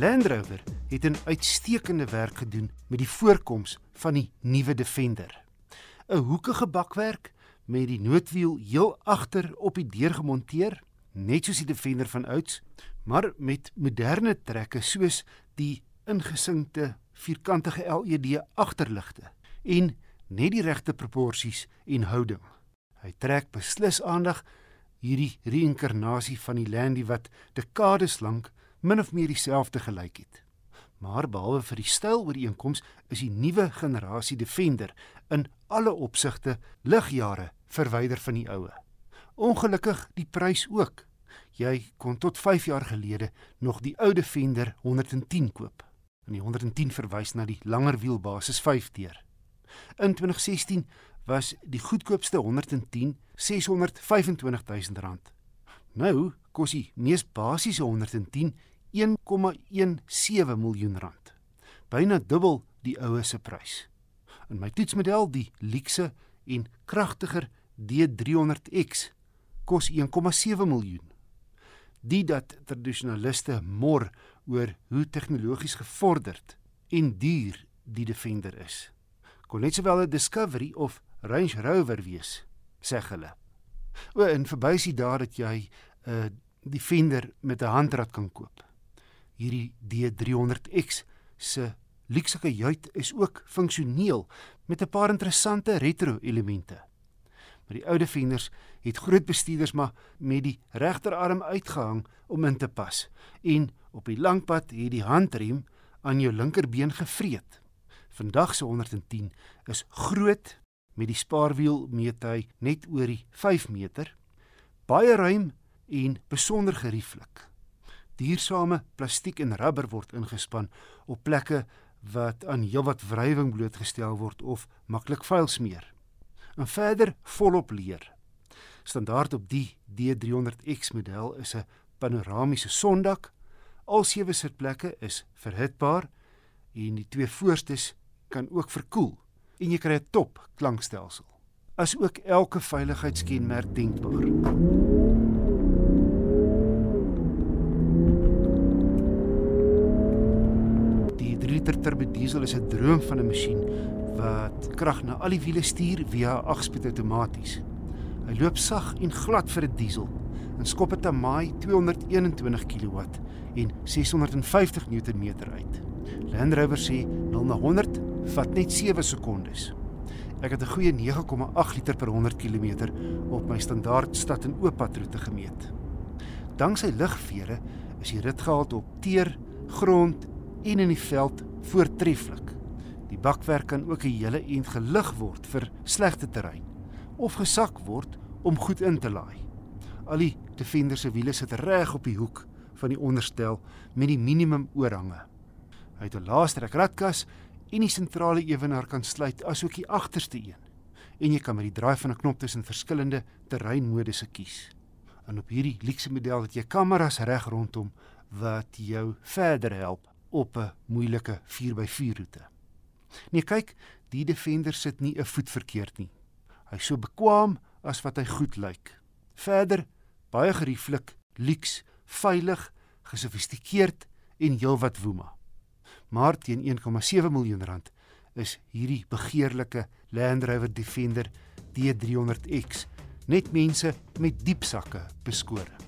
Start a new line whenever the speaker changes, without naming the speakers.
Land Rover het 'n uitstekende werk gedoen met die voorkoms van die nuwe Defender. 'n Hoekige bakwerk met die noodwiel heel agter op die deur gemonteer, net soos die Defender van ouds, maar met moderne trekke soos die ingesinkte vierkantige LED agterligte en net die regte proporsies en houding. Hy trek beslis aandag hierdie reïnkarnasie van die Landy wat dekades lank min of meer dieselfde gelyk het. Maar behalwe vir die styl ooreenkoms is die nuwe generasie Defender in alle opsigte ligjare verwyder van die oue. Ongelukkig die prys ook. Jy kon tot 5 jaar gelede nog die ou Defender 110 koop. En die 110 verwys na die langer wielbasis 5 deur. In 2016 was die goedkoopste 110 625000 rand. Nou kos die mees basiese 110 1,17 miljoen rand. Byna dubbel die oue se prys. In my toetsmodel, die luukse en kragtiger D300X, kos 1,7 miljoen. Die dat tradisionaliste mor oor hoe tegnologies gevorderd en duur die Defender is. Kon net sowel 'n Discovery of Range Rover wees, sê hulle. O, en verbysie daar dat jy uh, Defender met 'n handrat kan koop hierdie D300X se luukse kajuit is ook funksioneel met 'n paar interessante retro elemente. Maar die oude Defenders het groot bestuurders maar met die regterarm uitgehang om in te pas en op die lang pad het die handrem aan jou linkerbeen gevreet. Vandag se 110 is groot met die spaarwiel meet hy net oor die 5 meter, baie ruim en besonder gerieflik. Diersame plastiek en rubber word ingespan op plekke wat aan heelwat wrywing blootgestel word of maklik vuil smeer. En verder volop leer. Standaard op die D300X model is 'n panoramiese sondak. Al sewe sitplekke is verhitbaar en die twee voorstes kan ook verkoel en jy kry 'n top klankstelsel. As ook elke veiligheidskenmerk denkbaar. Liter turbo diesel is 'n droom van 'n masjien wat krag na al die wiele stuur via 8-spoed outomaties. Hy loop sag en glad vir 'n diesel en skop 'n maai 221 kW en 650 Nm uit. Land Rover sê 0 na 100 vat net 7 sekondes. Ek het 'n goeie 9,8 liter per 100 km op my standaard stad en ooppad roete gemeet. Danksy ligvere is die ritgehalte op teer, grond en in die veld voortreffelik. Die bakwerk kan ook 'n hele ent gelig word vir slegte terrein of gesak word om goed in te laai. Al die Defender se wiele sit reg op die hoek van die onderstel met die minimum oorhange. Hy het 'n laaste ratkas en die sentrale ewenaar kan sluit asook die agterste een. En jy kan met die draai van 'n knop tussen verskillende terreinmodusse kies. En op hierdie luukse model het jy kameras reg rondom wat jou verder help op 'n moeilike 4x4 roete. Nee, kyk, die Defender sit nie 'n voet verkeerd nie. Hy's so bekwam as wat hy goed lyk. Verder baie gerieflik, luks, veilig, gesofistikeerd en heelwat woema. Maar teen 1,7 miljoen rand is hierdie begeerlike Land Rover Defender D300X net mense met diep sakke beskore.